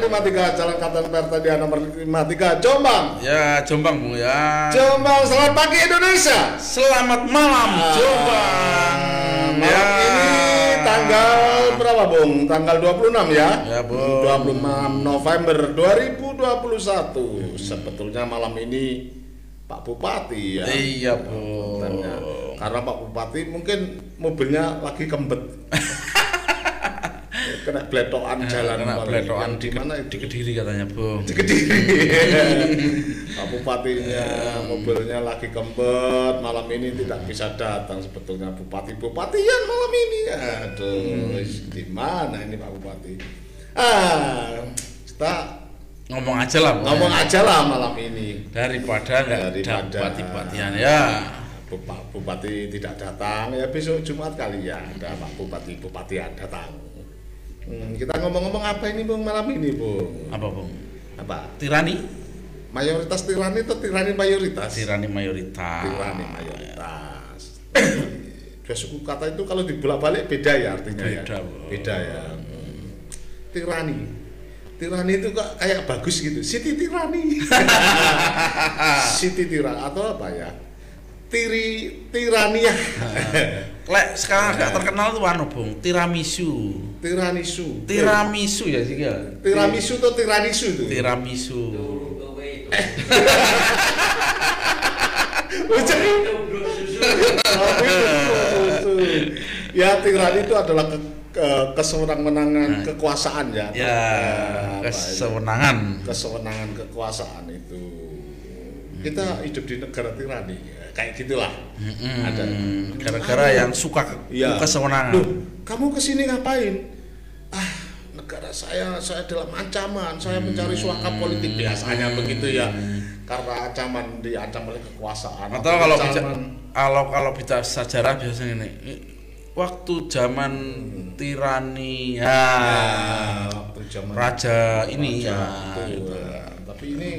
53 Jalan Kapten Pertadian nomor 53 Jombang. Ya, Jombang Bung ya. Jombang, selamat pagi Indonesia. Selamat malam Ah, Jombang. Malam ini tanggal berapa, Bung? Tanggal 26 ya? Ya, Bung. 26 November 2021. Sebetulnya malam ini Pak Bupati ya. Iya, Bung. Karena Pak Bupati mungkin mobilnya lagi kembet. Kena bletokan jalan Kena Yang di, mana di Kediri katanya, Bung. di Kediri. Pak Bupatinya mobilnya lagi kempet malam ini tidak bisa datang sebetulnya Bupati Bupatian malam ini. Aduh, di mana ini Pak Bupati? Ah, kita Ngomong aja lah, ngomong aja lah malam ini. Daripada nggak Daripada- dapat bupatian ya. Bupati tidak datang ya besok Jumat kali ya ada Pak Bupati Bupatian datang. Hmm, kita ngomong-ngomong apa ini Bung malam ini Bung? Apa, Bung? Apa? Tirani? Mayoritas tirani atau tirani mayoritas? Tirani mayoritas. Tirani mayoritas. Dua suku kata itu kalau dibolak-balik beda ya artinya ya. Beda, Bung. Beda ya. Hmm. Tirani. Tirani itu kok kayak bagus gitu. Siti tirani. Siti tirani atau apa ya? Tiri tirania. Lek sekarang agak terkenal tuh anu, Bung. Tiramisu. Tiramisu. Tiramisu ya sih ya. Tiramisu atau tiranisu itu? Tiramisu. ya tirani itu adalah ke, ke- kesewenang-wenangan kekuasaan ya. Ya, itu? kesewenangan. kesewenangan kekuasaan itu. Kita hidup di negara tirani, kayak gitulah. Ada. Hmm, gara-gara yang suka ke- Iya. kesewenangan. Loh, kamu ke sini ngapain? Ah, negara saya, saya dalam ancaman, saya mencari suaka politik biasanya begitu ya. Karena ancaman diancam oleh kekuasaan. Atau kalau bicara kalau kalau bicara sejarah biasanya ini waktu zaman tirani ya, Ya, waktu zaman raja ini raja, ya betul. gitu. Tapi ini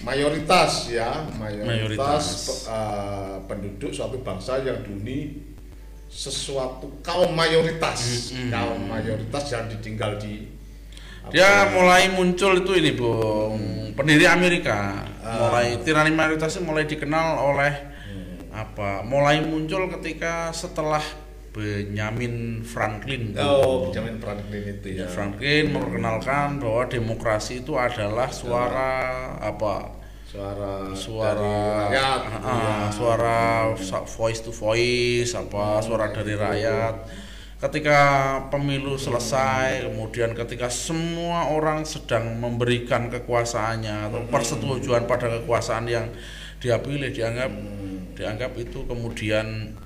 mayoritas ya, mayoritas, Mayoritas. pe- eh, penduduk suatu bangsa yang duni sesuatu kaum mayoritas, Mm-mm. kaum mayoritas yang ditinggal di dia mulai muncul itu ini bung pendiri Amerika Ah. mulai tirani mayoritas itu mulai dikenal oleh Hmm. apa mulai muncul ketika setelah Benjamin Franklin. Oh, Benjamin Franklin itu ya. Franklin memperkenalkan bahwa demokrasi itu adalah suara apa? Suara suara rakyat, ah, gitu ah, ya. suara voice to voice apa suara dari rakyat. Ketika pemilu selesai kemudian ketika semua orang sedang memberikan kekuasaannya atau persetujuan pada kekuasaan yang dia pilih dianggap dianggap itu kemudian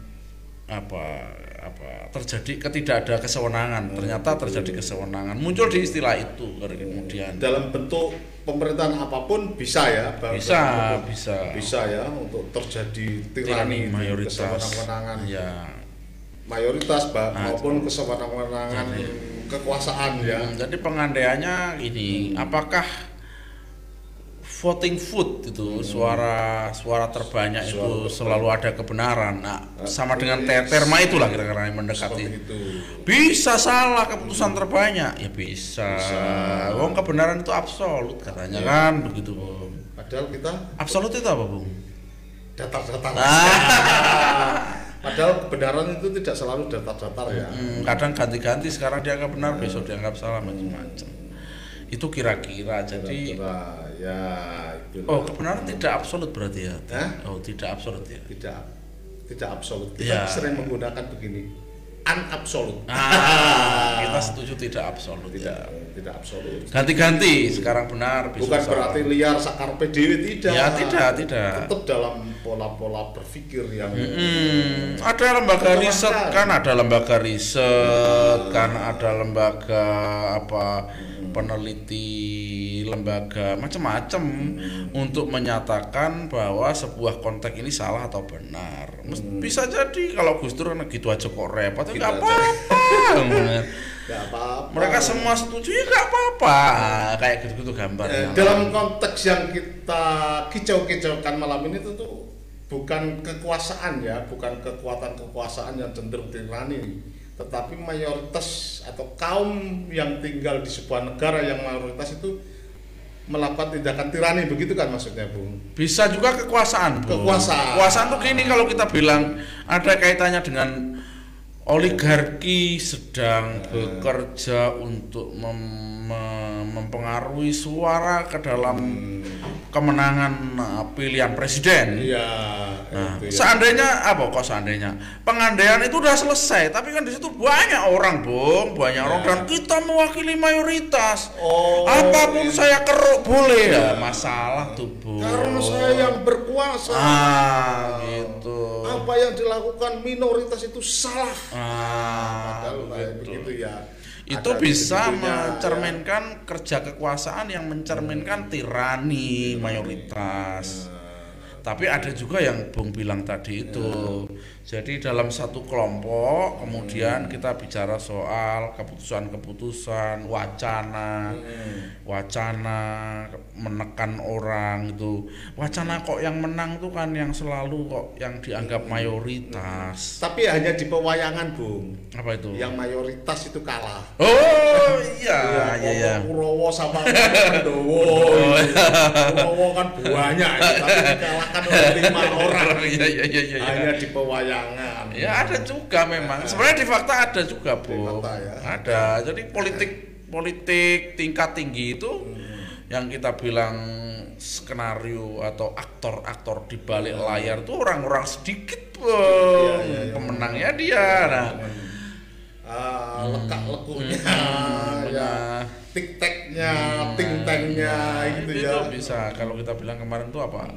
apa apa terjadi ketidak ada kesewenangan. Ternyata terjadi kesewenangan. Muncul di istilah itu kemudian. Dalam bentuk pemerintahan apa pun bisa ya bisa bisa. Bisa ya untuk terjadi tirani tirani mayoritas. kesewenang-wenangan. Ya mayoritas Mbak, Ah, maupun kesewenang-wenangan Jadi- kekuasaan ya. Hmm, jadi pengandaiannya ini apakah voting vote itu suara suara terbanyak itu Hmm. Suara selalu ada kebenaran. Nah sama dengan terma itulah kira-kira yang mendekati. Itu. Bisa salah keputusan terbanyak? Ya bisa, Bisa. Wong kebenaran itu absolut katanya Iya. kan begitu Bung. Padahal kita absolut itu apa Bung? Datar-datar. Ah. padahal kebenaran itu tidak selalu datar-datar ya. Hmm, kadang ganti-ganti sekarang dianggap benar besok dianggap salah macam-macam. Itu kira-kira jadi Kira-kira, ya itu oh kebenaran tidak absolut berarti ya? Hah? oh tidak absolut ya? Tidak tidak absolut. Kita Ya. sering menggunakan begini unabsolut ah kita setuju tidak absolut tidak. ya tidak absolut. Ganti-ganti sekarang benar bukan salah. berarti liar sakar PDW tidak. Ya tidak tidak. Tetap dalam pola-pola berpikir yang Hmm, ada lembaga riset kan? Ada lembaga riset kan? Ada lembaga apa peneliti lembaga macam-macam untuk menyatakan bahwa sebuah konteks ini salah atau benar. Mes- bisa jadi kalau Gus Dur gitu aja kok repot. Gitu nggak apa-apa. Nggak apa-apa. Mereka semua setuju ya nggak apa-apa kayak gitu-gitu gambar Eh, dalam konteks yang kita kicau-kicaukan malam ini tentu bukan kekuasaan ya, bukan kekuatan kekuasaan yang cenderung tirani, tetapi mayoritas atau kaum yang tinggal di sebuah negara yang mayoritas itu melakukan tindakan tirani begitu kan maksudnya Bung? Bisa juga kekuasaan. Bung. Kekuasaan. Kekuasaan tuh gini kalau kita bilang ada kaitannya dengan oligarki sedang bekerja untuk mem- mem- mempengaruhi suara ke dalam kemenangan uh, pilihan presiden. Iya. Nah, itu ya. seandainya apa kok seandainya pengandaian itu udah selesai, tapi kan di situ banyak orang, Bung, banyak orang Ya. dan kita mewakili mayoritas. Oh, Apa pun iya. saya keruk boleh ya, masalah tuh, Bung. Karena saya yang berkuasa. ah, gitu. Apa yang dilakukan minoritas itu salah. Ah, Padahal begitu. begitu ya. Itu Ada bisa mencerminkan kerja kekuasaan yang mencerminkan tirani mayoritas. ya. Tapi ada juga yang Bung bilang tadi itu. Jadi dalam satu kelompok kemudian kita bicara soal keputusan-keputusan, wacana, wacana menekan orang itu. Wacana kok yang menang tuh kan yang selalu kok yang dianggap mayoritas. Tapi hanya di pewayangan, Bung. Apa itu? Yang mayoritas itu kalah. Oh iya iya iya. Kurowo sama Pandowo. Kurowo kan banyak, tapi dikalahkan oleh lima orang. Iya iya iya iya. Hanya di pewayangan. Ya ada juga memang. Sebenarnya di fakta ada juga, Bu. fakta ya. Ada. Jadi politik politik tingkat tinggi itu yang kita bilang skenario atau aktor-aktor di balik layar itu orang-orang sedikit, Bung. Iya, iya, iya. Pemenangnya dia. Nah, Ah, lekak-lekuknya, Hmm, ya, benar. tik-teknya, ting-tengnya gitu itu ya. bisa kalau kita bilang kemarin tuh apa?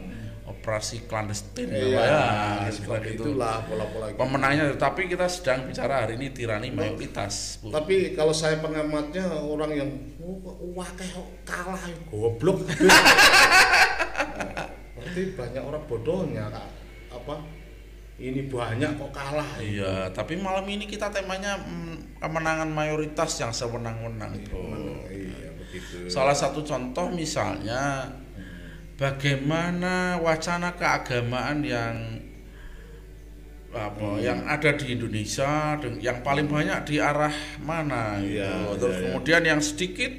Operasi clandestine Iya, apa ya, seperti gitu. itulah pola-pola gitu. Pemenangnya tapi kita sedang bicara hari ini tirani mayoritas. Bu. Tapi kalau saya pengamatnya orang yang oh, wah kayak kalah goblok. Berarti banyak orang bodohnya Kak. Apa? Ini banyak kok kalah. Iya, tapi malam ini kita temanya mm, kemenangan mayoritas yang sewenang-wenang, Bro. Iya, begitu. Salah satu contoh misalnya bagaimana wacana keagamaan yang apa Hmm. yang ada di Indonesia yang paling banyak di arah mana gitu. Iya, Terus iya, iya. kemudian yang sedikit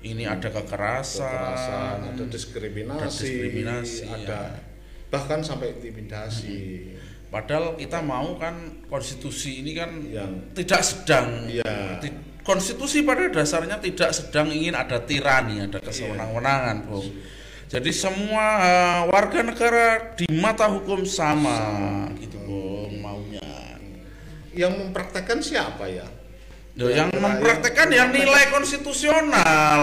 ini ada kekerasan, kekerasan, ada diskriminasi, Ada diskriminasi, ada ya. bahkan sampai intimidasi. Padahal kita mau kan konstitusi ini kan Yang tidak sedang Iya. ti- konstitusi pada dasarnya tidak sedang ingin ada tirani, ada kesewenang-wenangan, Bung. Jadi semua eh, warga negara di mata hukum sama, gitu, Bung, maunya. yang mempraktekkan siapa ya? Loh, yang Yang- mempraktekkan yang nilai konstitusional.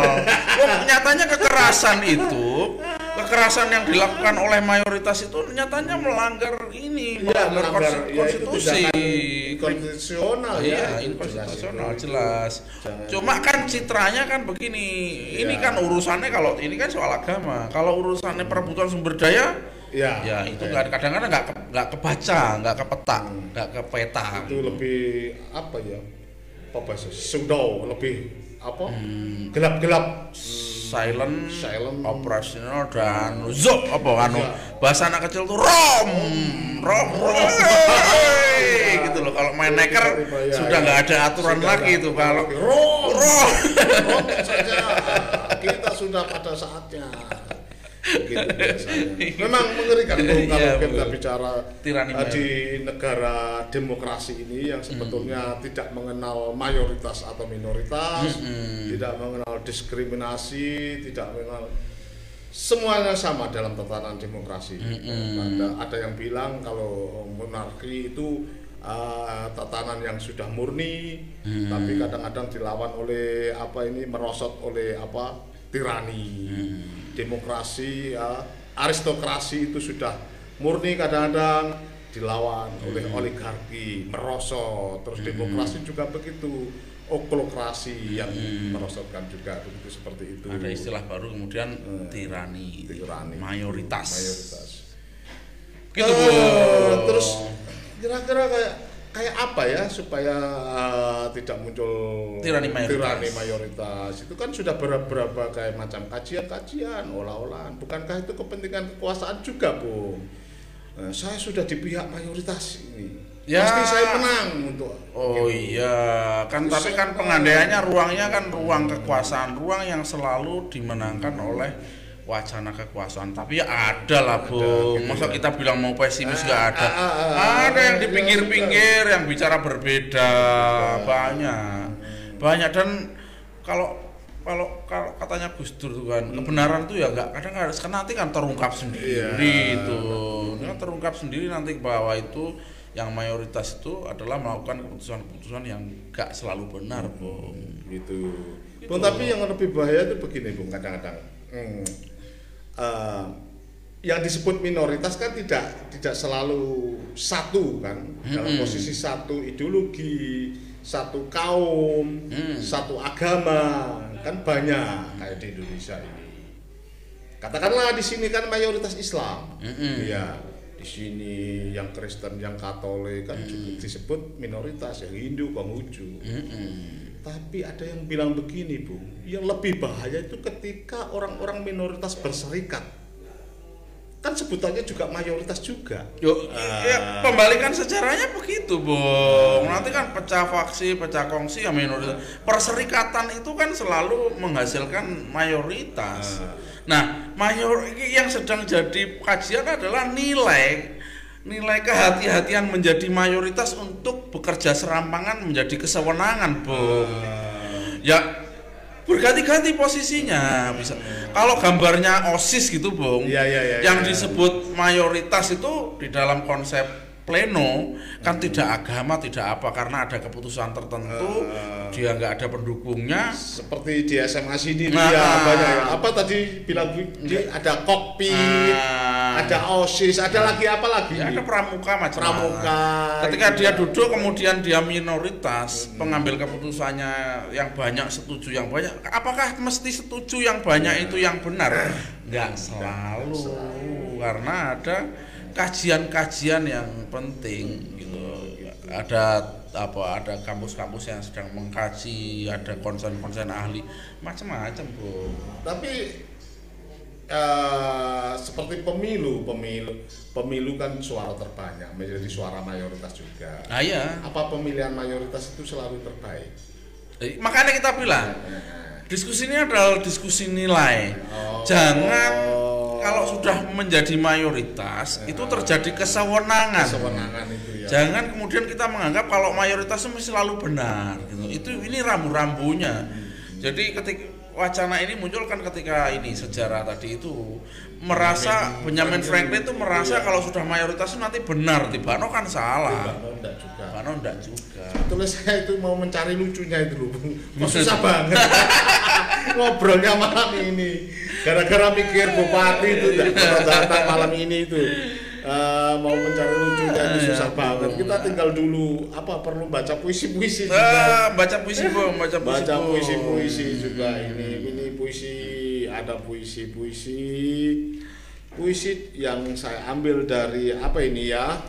Wong, nyatanya kekerasan itu, kekerasan yang dilakukan oleh mayoritas itu nyatanya melanggar ini, Ya, melanggar melanggar ya, itu konstitusi. tindakan konstitusional ya. Iya, itu inkonstitusional jelas. jelas. Cuma kan citranya kan begini. Ini Iya. kan urusannya kalau ini kan soal agama. Kalau urusannya perebutan sumber daya, Ya, ya itu ya. nggak kadang-kadang nggak ke- nggak kebaca, nggak kepetak, nggak ke peta. itu lebih apa ya? Apa bahasa? Pseudo, lebih apa? Hmm. Silent, Silent. operasional dan zop apa anu Iya. bahasa anak kecil tuh rom rom wey, gitu loh kalau main neker Tiba-tiba, ya, sudah nggak ada aturan lagi itu kalau Rom, rom saja. Kita sudah pada saatnya. Biasanya. Memang mengerikan kalau Iya, kita bicara Tirani eh, di negara demokrasi ini yang sebetulnya tidak mengenal mayoritas atau minoritas, tidak mengenal diskriminasi, tidak mengenal semuanya sama dalam tatanan demokrasi. Ada, ada yang bilang kalau monarki itu uh, tatanan yang sudah murni, tapi kadang-kadang dilawan oleh apa ini merosot oleh apa tirani. Demokrasi, ya, aristokrasi itu sudah murni kadang-kadang dilawan oleh oligarki, merosot. Terus demokrasi juga begitu, oklokrasi yang merosotkan juga begitu seperti itu. ada istilah baru kemudian tirani, Tirani. mayoritas. mayoritas. Gitu, Bung. terus kira-kira kayak apa ya supaya eh, tidak muncul Tirani mayoritas. tirani mayoritas itu kan sudah beberapa kayak macam kajian-kajian olah-olahan bukankah itu kepentingan kekuasaan juga bung eh, saya sudah di pihak mayoritas ini. Ya. Pasti saya menang untuk Oh iya, kan tapi kan pengandaiannya ruangnya kan ruang kekuasaan, ruang yang selalu dimenangkan oleh wacana kekuasaan. Tapi ya ada lah, Bu. gitu Masa kita bilang mau pesimis nggak ada. ah, ah, ah, Ada yang di iya, pinggir-pinggir yang bicara berbeda, banyak. Banyak dan kalau kalau kalau katanya Gus Dur tuh kan kebenaran tuh ya nggak kadang harus kan nanti kan terungkap sendiri Iya. itu Ini kan terungkap sendiri nanti bahwa itu yang mayoritas itu adalah melakukan keputusan-keputusan yang gak selalu benar, Bung. gitu. Bung, tapi yang lebih bahaya itu begini, Bung, kadang-kadang. Hmm, eh, yang disebut minoritas kan tidak tidak selalu satu kan dalam Mm-mm. posisi satu ideologi, satu kaum, Hmm. satu agama kan banyak kayak di Indonesia ini. Katakanlah di sini kan mayoritas Islam, Mm-mm. Iya. Di sini yang Kristen, yang Katolik kan juga disebut minoritas, yang Hindu, Konghucu. Mm-mm. Tapi ada yang bilang begini, Bu, yang lebih bahaya itu ketika orang-orang minoritas berserikat. Kan sebutannya juga mayoritas juga. Yuk, ya, pembalikan sejarahnya begitu, Bung. Nanti kan pecah faksi, pecah kongsi ya minoritas. Perserikatan itu kan selalu menghasilkan mayoritas. Nah, mayor yang sedang jadi kajian adalah nilai nilai kehati-hatian menjadi mayoritas untuk bekerja serampangan menjadi kesewenangan, Bung. Ya berganti-ganti posisinya bisa. Kalau gambarnya OSIS gitu, Bung. Iya, iya, iya, yang iya. disebut mayoritas itu di dalam konsep pleno kan tidak agama tidak apa karena ada keputusan tertentu dia nggak ada pendukungnya Seperti di SMA sini Nah. dia banyak ya. Apa tadi bilang di- ada kokpit, Ah. ada OSIS, ada lagi apa lagi? ya ada pramuka macam Pramuka, ketika gitu dia duduk kemudian dia minoritas pengambil keputusannya yang banyak setuju yang banyak apakah mesti setuju yang banyak itu yang benar nggak selalu karena ada kajian-kajian yang penting gitu ada apa ada kampus-kampus yang sedang mengkaji ada konsen-konsen ahli macam-macam bu Tapi eh, seperti pemilu, pemilu, pemilu kan suara terbanyak menjadi suara mayoritas juga. nah iya Apa pemilihan mayoritas itu selalu terbaik? Eh, makanya kita bilang diskusi ini adalah diskusi nilai Oh. jangan kalau sudah menjadi mayoritas itu terjadi kesewenangan Kesewenangan itu ya. jangan kemudian kita menganggap kalau mayoritas itu mesti selalu benar gitu itu ini rambu-rambunya jadi ketika wacana ini muncul kan ketika ini sejarah tadi itu merasa Benjamin Franklin itu merasa kalau sudah mayoritas itu nanti benar Tibano kan salah Bano enggak juga. Tibano enggak juga Tulis saya itu mau mencari lucunya itu loh. Susah banget. Ngobrolnya malam ini. Gara-gara mikir bupati itu datang malam ini itu. Eh, mau mencari lucunya itu Ah, susah ya banget. Kita tinggal dulu apa perlu baca puisi-puisi juga. Ah, baca puisi bu baca puisi baca Bu. puisi-puisi juga ini ini puisi ada puisi-puisi puisi yang saya ambil dari apa ini ya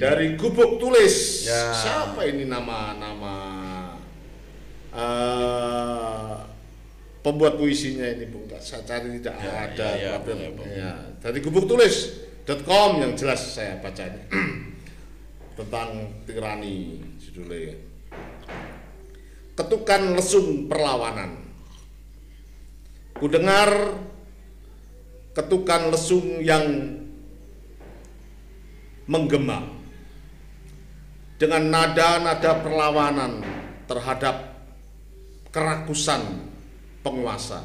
dari gubuk tulis Ya. siapa ini nama nama eh, pembuat puisinya ini bung saya cari tidak Ya, ada ya, ya, boleh, ya, dari gubuk tulis.com yang jelas saya baca ini tentang tirani judulnya. Ketukan lesung perlawanan. Kudengar ketukan lesung yang menggema. Dengan nada-nada perlawanan terhadap kerakusan penguasa.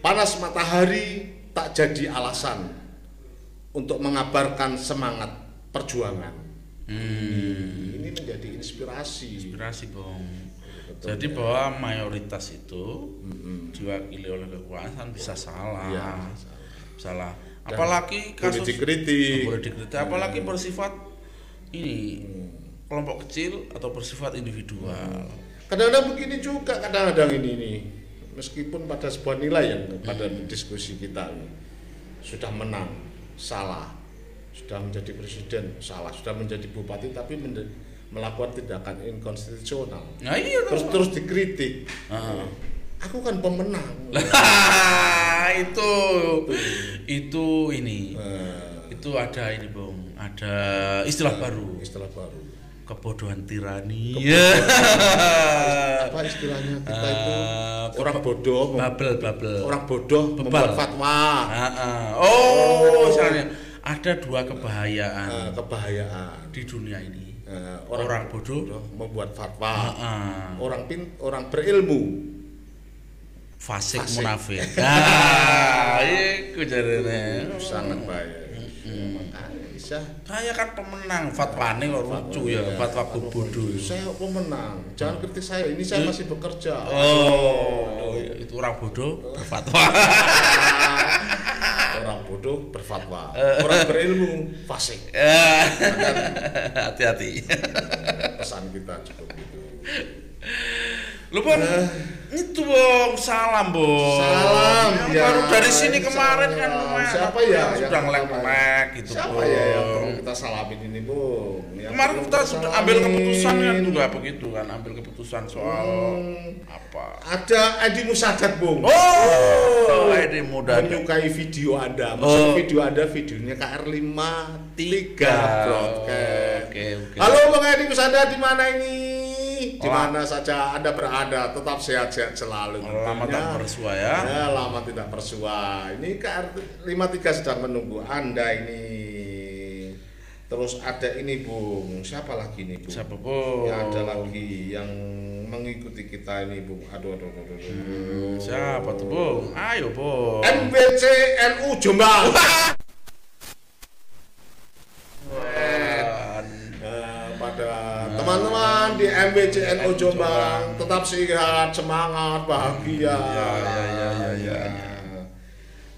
Panas matahari tak jadi alasan untuk mengabarkan semangat perjuangan. Hmm. Ini menjadi inspirasi. inspirasi bung Betul, jadi ya. bahwa mayoritas itu Mm-mm. diwakili oleh kekuasaan bisa salah Iya, salah Dan apalagi boleh kasus dikritik. boleh dikritik apalagi Hmm. bersifat ini kelompok kecil atau bersifat individual Kadang-kadang begini juga kadang-kadang ini nih. Meskipun pada sebuah nilai yang pada Hmm. diskusi kita ini sudah menang, salah. Sudah menjadi presiden, salah. Sudah menjadi bupati tapi mende- melakukan tindakan inkonstitusional. nah iya Terus terus dikritik. Aku kan pemenang. Itu itu ini Eh, itu ada ini bung ada istilah baru Istilah baru. Kebodohan tirani ya Apa istilahnya kita itu? Eh, Orang bodoh, babel babel orang bodoh Bebal. membuat fatwa. Ah, ah. oh misalnya ada dua kebahayaan kebahayaan. di dunia ini Eh, orang, bodoh bodoh membuat fatwa. ah, ah. Orang pin, orang berilmu fasik Fasik. munafik ah iku jarene sangat bahaya. Makanya bisa saya kan pemenang fatwane kok lucu ya fatwa bodoh saya pemenang. Jangan kritik saya. Ini saya masih bekerja. oh itu orang bodoh berfatwa orang bodoh berfatwa. Orang berilmu fasik. Eh, hati-hati Pesan kita cukup gitu. Lu pun itu bong salam bong Salam, yang ya. baru dari sini kemarin kan lumayan Siapa apa, ya sudah ngelek-ngelek gitu Siapa Bong. ya yang perlu kita salamin ini, Bung? Yang kemarin kita sudah ambil keputusan kan juga begitu kan ambil keputusan soal Hmm. apa Ada Edi Musadat, Bung. oh ini muda menyukai video Anda. Maksud Oh. video Anda videonya KR5 Tiga. broadcast. Oke, oke. Halo Bang Edi Musadat di mana ini? Di mana saja Anda berada, tetap sehat-sehat selalu. lama tentunya. tak bersua ya Ya, lama tidak bersua. Ini KR53 sedang menunggu Anda ini. Terus ada ini Bung, siapa lagi nih Bung? siapa bong Ya, ada lagi yang mengikuti kita ini Bung. Aduh, aduh, aduh, aduh. Hmm, siapa tuh bong ayo bong MBC NU Jombang. Keren. Nah, pada teman-teman di MBC NU Jombang tetap sehat, semangat, bahagia. Ya, ya, ya, ya, ya, ya.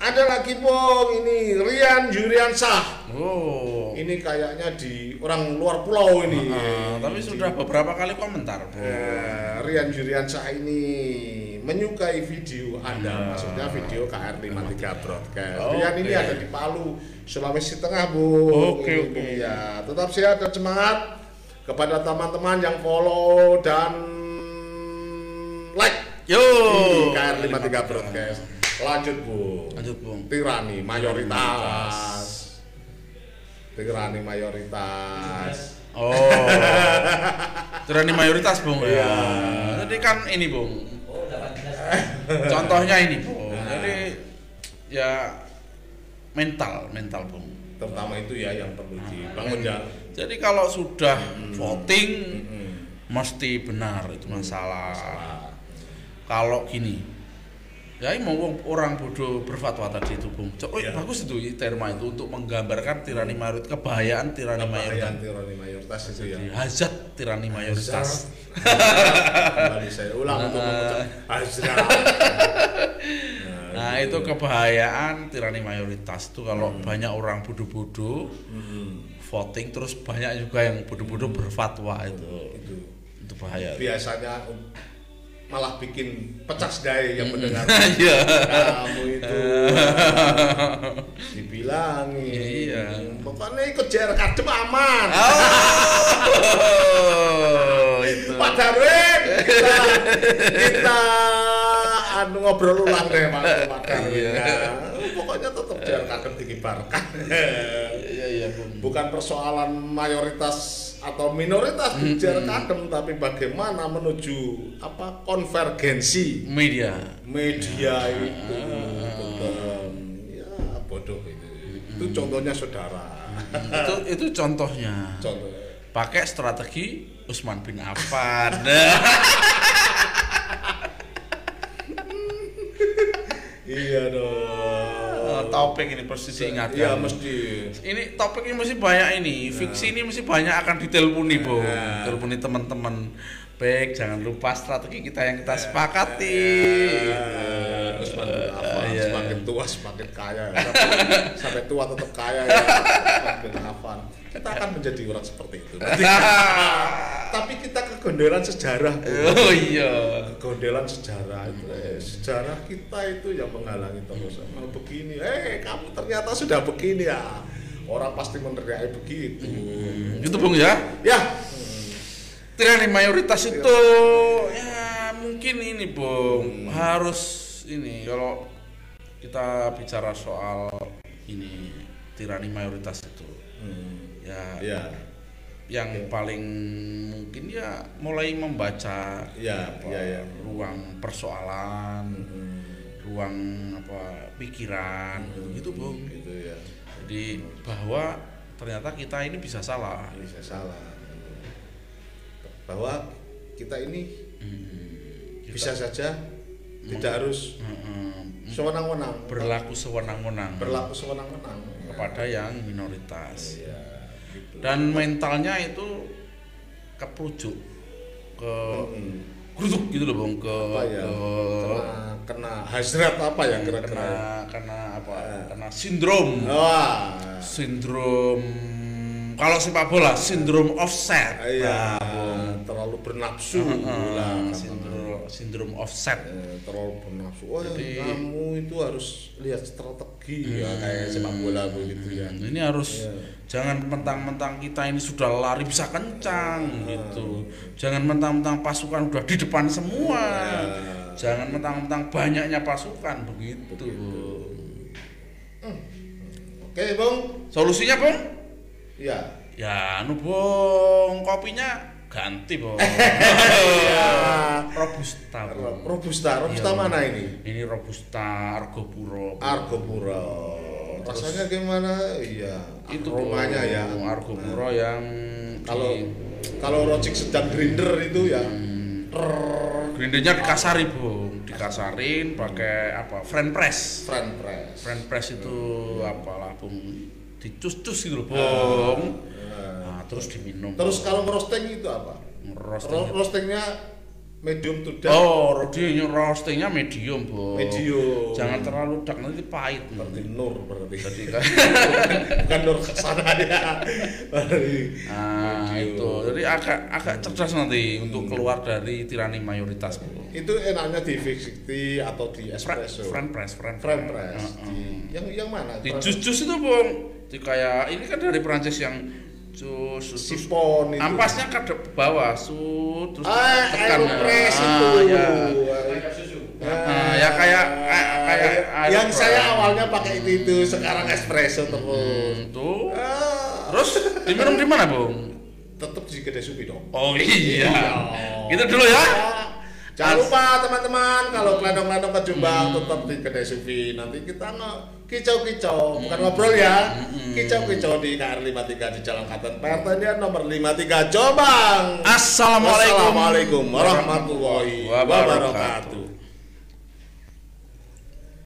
Ada lagi Bung ini Rian Juriansah. oh Ini kayaknya di orang luar pulau ini. Ah, tapi sudah beberapa kali komentar Eh, Rian Juriansah ini menyukai video Anda, Ya. maksudnya video KR53 Broadcast. Oke. Rian ini ada di Palu, Sulawesi Tengah, Bu. Oke, Ini, oke. Bung, Ya, tetap sehat dan semangat kepada teman-teman yang follow dan like yo di KR53 Broadcast. Lanjut, Bu. lanjut bong Tirani mayoritas. Tirani mayoritas. Oh, tirani mayoritas bung Iya. ya. Jadi kan ini bung. Contohnya ini bung. Jadi ya mental, mental bung. Terutama itu ya yang perlu dibangun ya. Jadi kalau sudah voting Mm-mm. mesti benar itu masalah. Kalau gini, ya ini mau orang bodoh berfatwa tadi itu bung. Cok, oh, Iya. bagus itu terma itu untuk menggambarkan tirani mayoritas, kebahayaan tirani mayoritas. Tirani mayoritas itu ya. Hazard tirani mayoritas. Kembali saya ulang untuk mengucap Hazrat. Nah itu kebayaan tirani mayoritas itu kalau Hmm. banyak orang bodoh-bodoh voting terus banyak juga yang bodoh-bodoh berfatwa itu itu itu bahaya. biasanya malah bikin pecah sedai yang mendengar. Iya. Kamu itu dibilangi. Iya. Pokoknya ikut JR Kadem aman. Oh, itu. Pak Darwin, kita, kita anu ngobrol ulang deh Pak, Pak Darwin. Iya. ya. Pokoknya tetap JR Kadem dikibarkan. Iya iya. Bukan persoalan mayoritas atau minoritas di JR Kadem, tapi bagaimana menuju apa konvergensi Media. media itu. Betul. Ya bodoh itu. Itu contohnya saudara. itu itu contohnya. Contoh. Pakai strategi Usman bin Affan. Iya dong. Eh, topik ini persis diingatkan. Iya mesti. ini topik ini mesti banyak ini. Fiksi ini mesti banyak akan diteleponi bu. Ya. teleponi teman-teman. Baik jangan lupa strategi kita yang kita sepakati. Eh, semakin apa, Iya. semakin tua semakin kaya. Sampai, sampai tua tetap kaya ya. Semakin apa? Kita akan menjadi orang seperti itu tapi kita kegondelan sejarah Bu. oh iya. Kegondelan sejarah itu. Eh, sejarah kita itu yang menghalangi terus. Mau begini. Eh kamu ternyata sudah begini ya. Orang pasti meneriaki begitu. Gitu bung ya? Ya. Tirani mayoritas itu ya mungkin ini bung. Harus ini kalau kita bicara soal ini tirani mayoritas itu. Hmm. Ya, Ya, yang paling mungkin ya mulai membaca Ya, apa, ya, ya. ruang persoalan, Hmm. ruang apa pikiran gitu, Bung. gitu ya. Jadi bahwa ternyata kita ini bisa salah. Bisa salah. Bahwa kita ini Kita- bisa saja tidak harus Mm-mm. sewenang-wenang berlaku sewenang-wenang berlaku sewenang-wenang kepada yang minoritas. Iya, gitu. Dan mentalnya itu keperujuk ke geruduk gitu loh, Bung, ke apa ya ke kena kena hasrat apa ya kira-kira kena ya? kena apa? Eh. Kena sindrom. wah Sindrom kalau sepak bola sindrom offset. iya Nah, terlalu bernafsu lah kata- sindrom sindrom offset. Eh, terlalu bernafsu wah Jadi- kamu itu harus lihat strategi ya kayak sepak bola begitu ya Hmm, Ini harus Iya. jangan mentang-mentang kita ini sudah lari bisa kencang gitu. Jangan mentang-mentang pasukan udah di depan semua. Iya. Jangan mentang-mentang banyaknya pasukan begitu. oke bung Solusinya, Bung? Ya Ya, anu Bung, kopinya ganti, Bung. Iya. Robusta, Bung. robusta robusta Iya. mana ini? Ini Robusta Argo Puro. Argo Puro rasanya gimana? Iya. Itu aromanya Bung, ya Argo Puro yang kalau di- kalau rocik sedang grinder itu ya. Grindernya dikasari bung, dikasarin pakai apa? Friend press. friend press. Friend press itu apalah bung, dicus-cus gitu loh bung. Nah, terus diminum. terus kalau roasting itu apa roasting. Ro- roastingnya medium to dark Oh, roasting roastingnya medium bung. medium Jangan terlalu dark nanti pahit. berarti nur berarti Jadi kan. bukan nur ke sana ya Berarti Nah medium. itu, jadi agak agak cerdas nanti untuk keluar dari tirani mayoritas bung. itu enaknya di V60 atau di espresso friend press, friend, friend press Heeh. Di- yang yang mana di jus-jus itu bung di kayak ini kan dari Perancis yang jus jus sipon itu. ampasnya ke bawah sud terus ah tekan. Aeropress Ah, itu ya. Ah, Ah, ya kayak kayak yang aeropress. saya awalnya pakai itu itu sekarang espresso terus. Hmm, tuh. Ah, terus diminum di mana bung? Tetap di kedai supi dong. Oh iya. Iya. itu dulu ya Jangan lupa teman-teman kalau kelendong-kelendong ke Jombang Hmm. tetap di kedai sufi. Nanti kita nge kicau-kicau, bukan ngobrol ya. Hmm. Kicau-kicau di KR 53 di Jalan Katen Pertanian nomor 53 Jombang. assalamualaikum Assalamualaikum warahmatullahi wabarakatuh.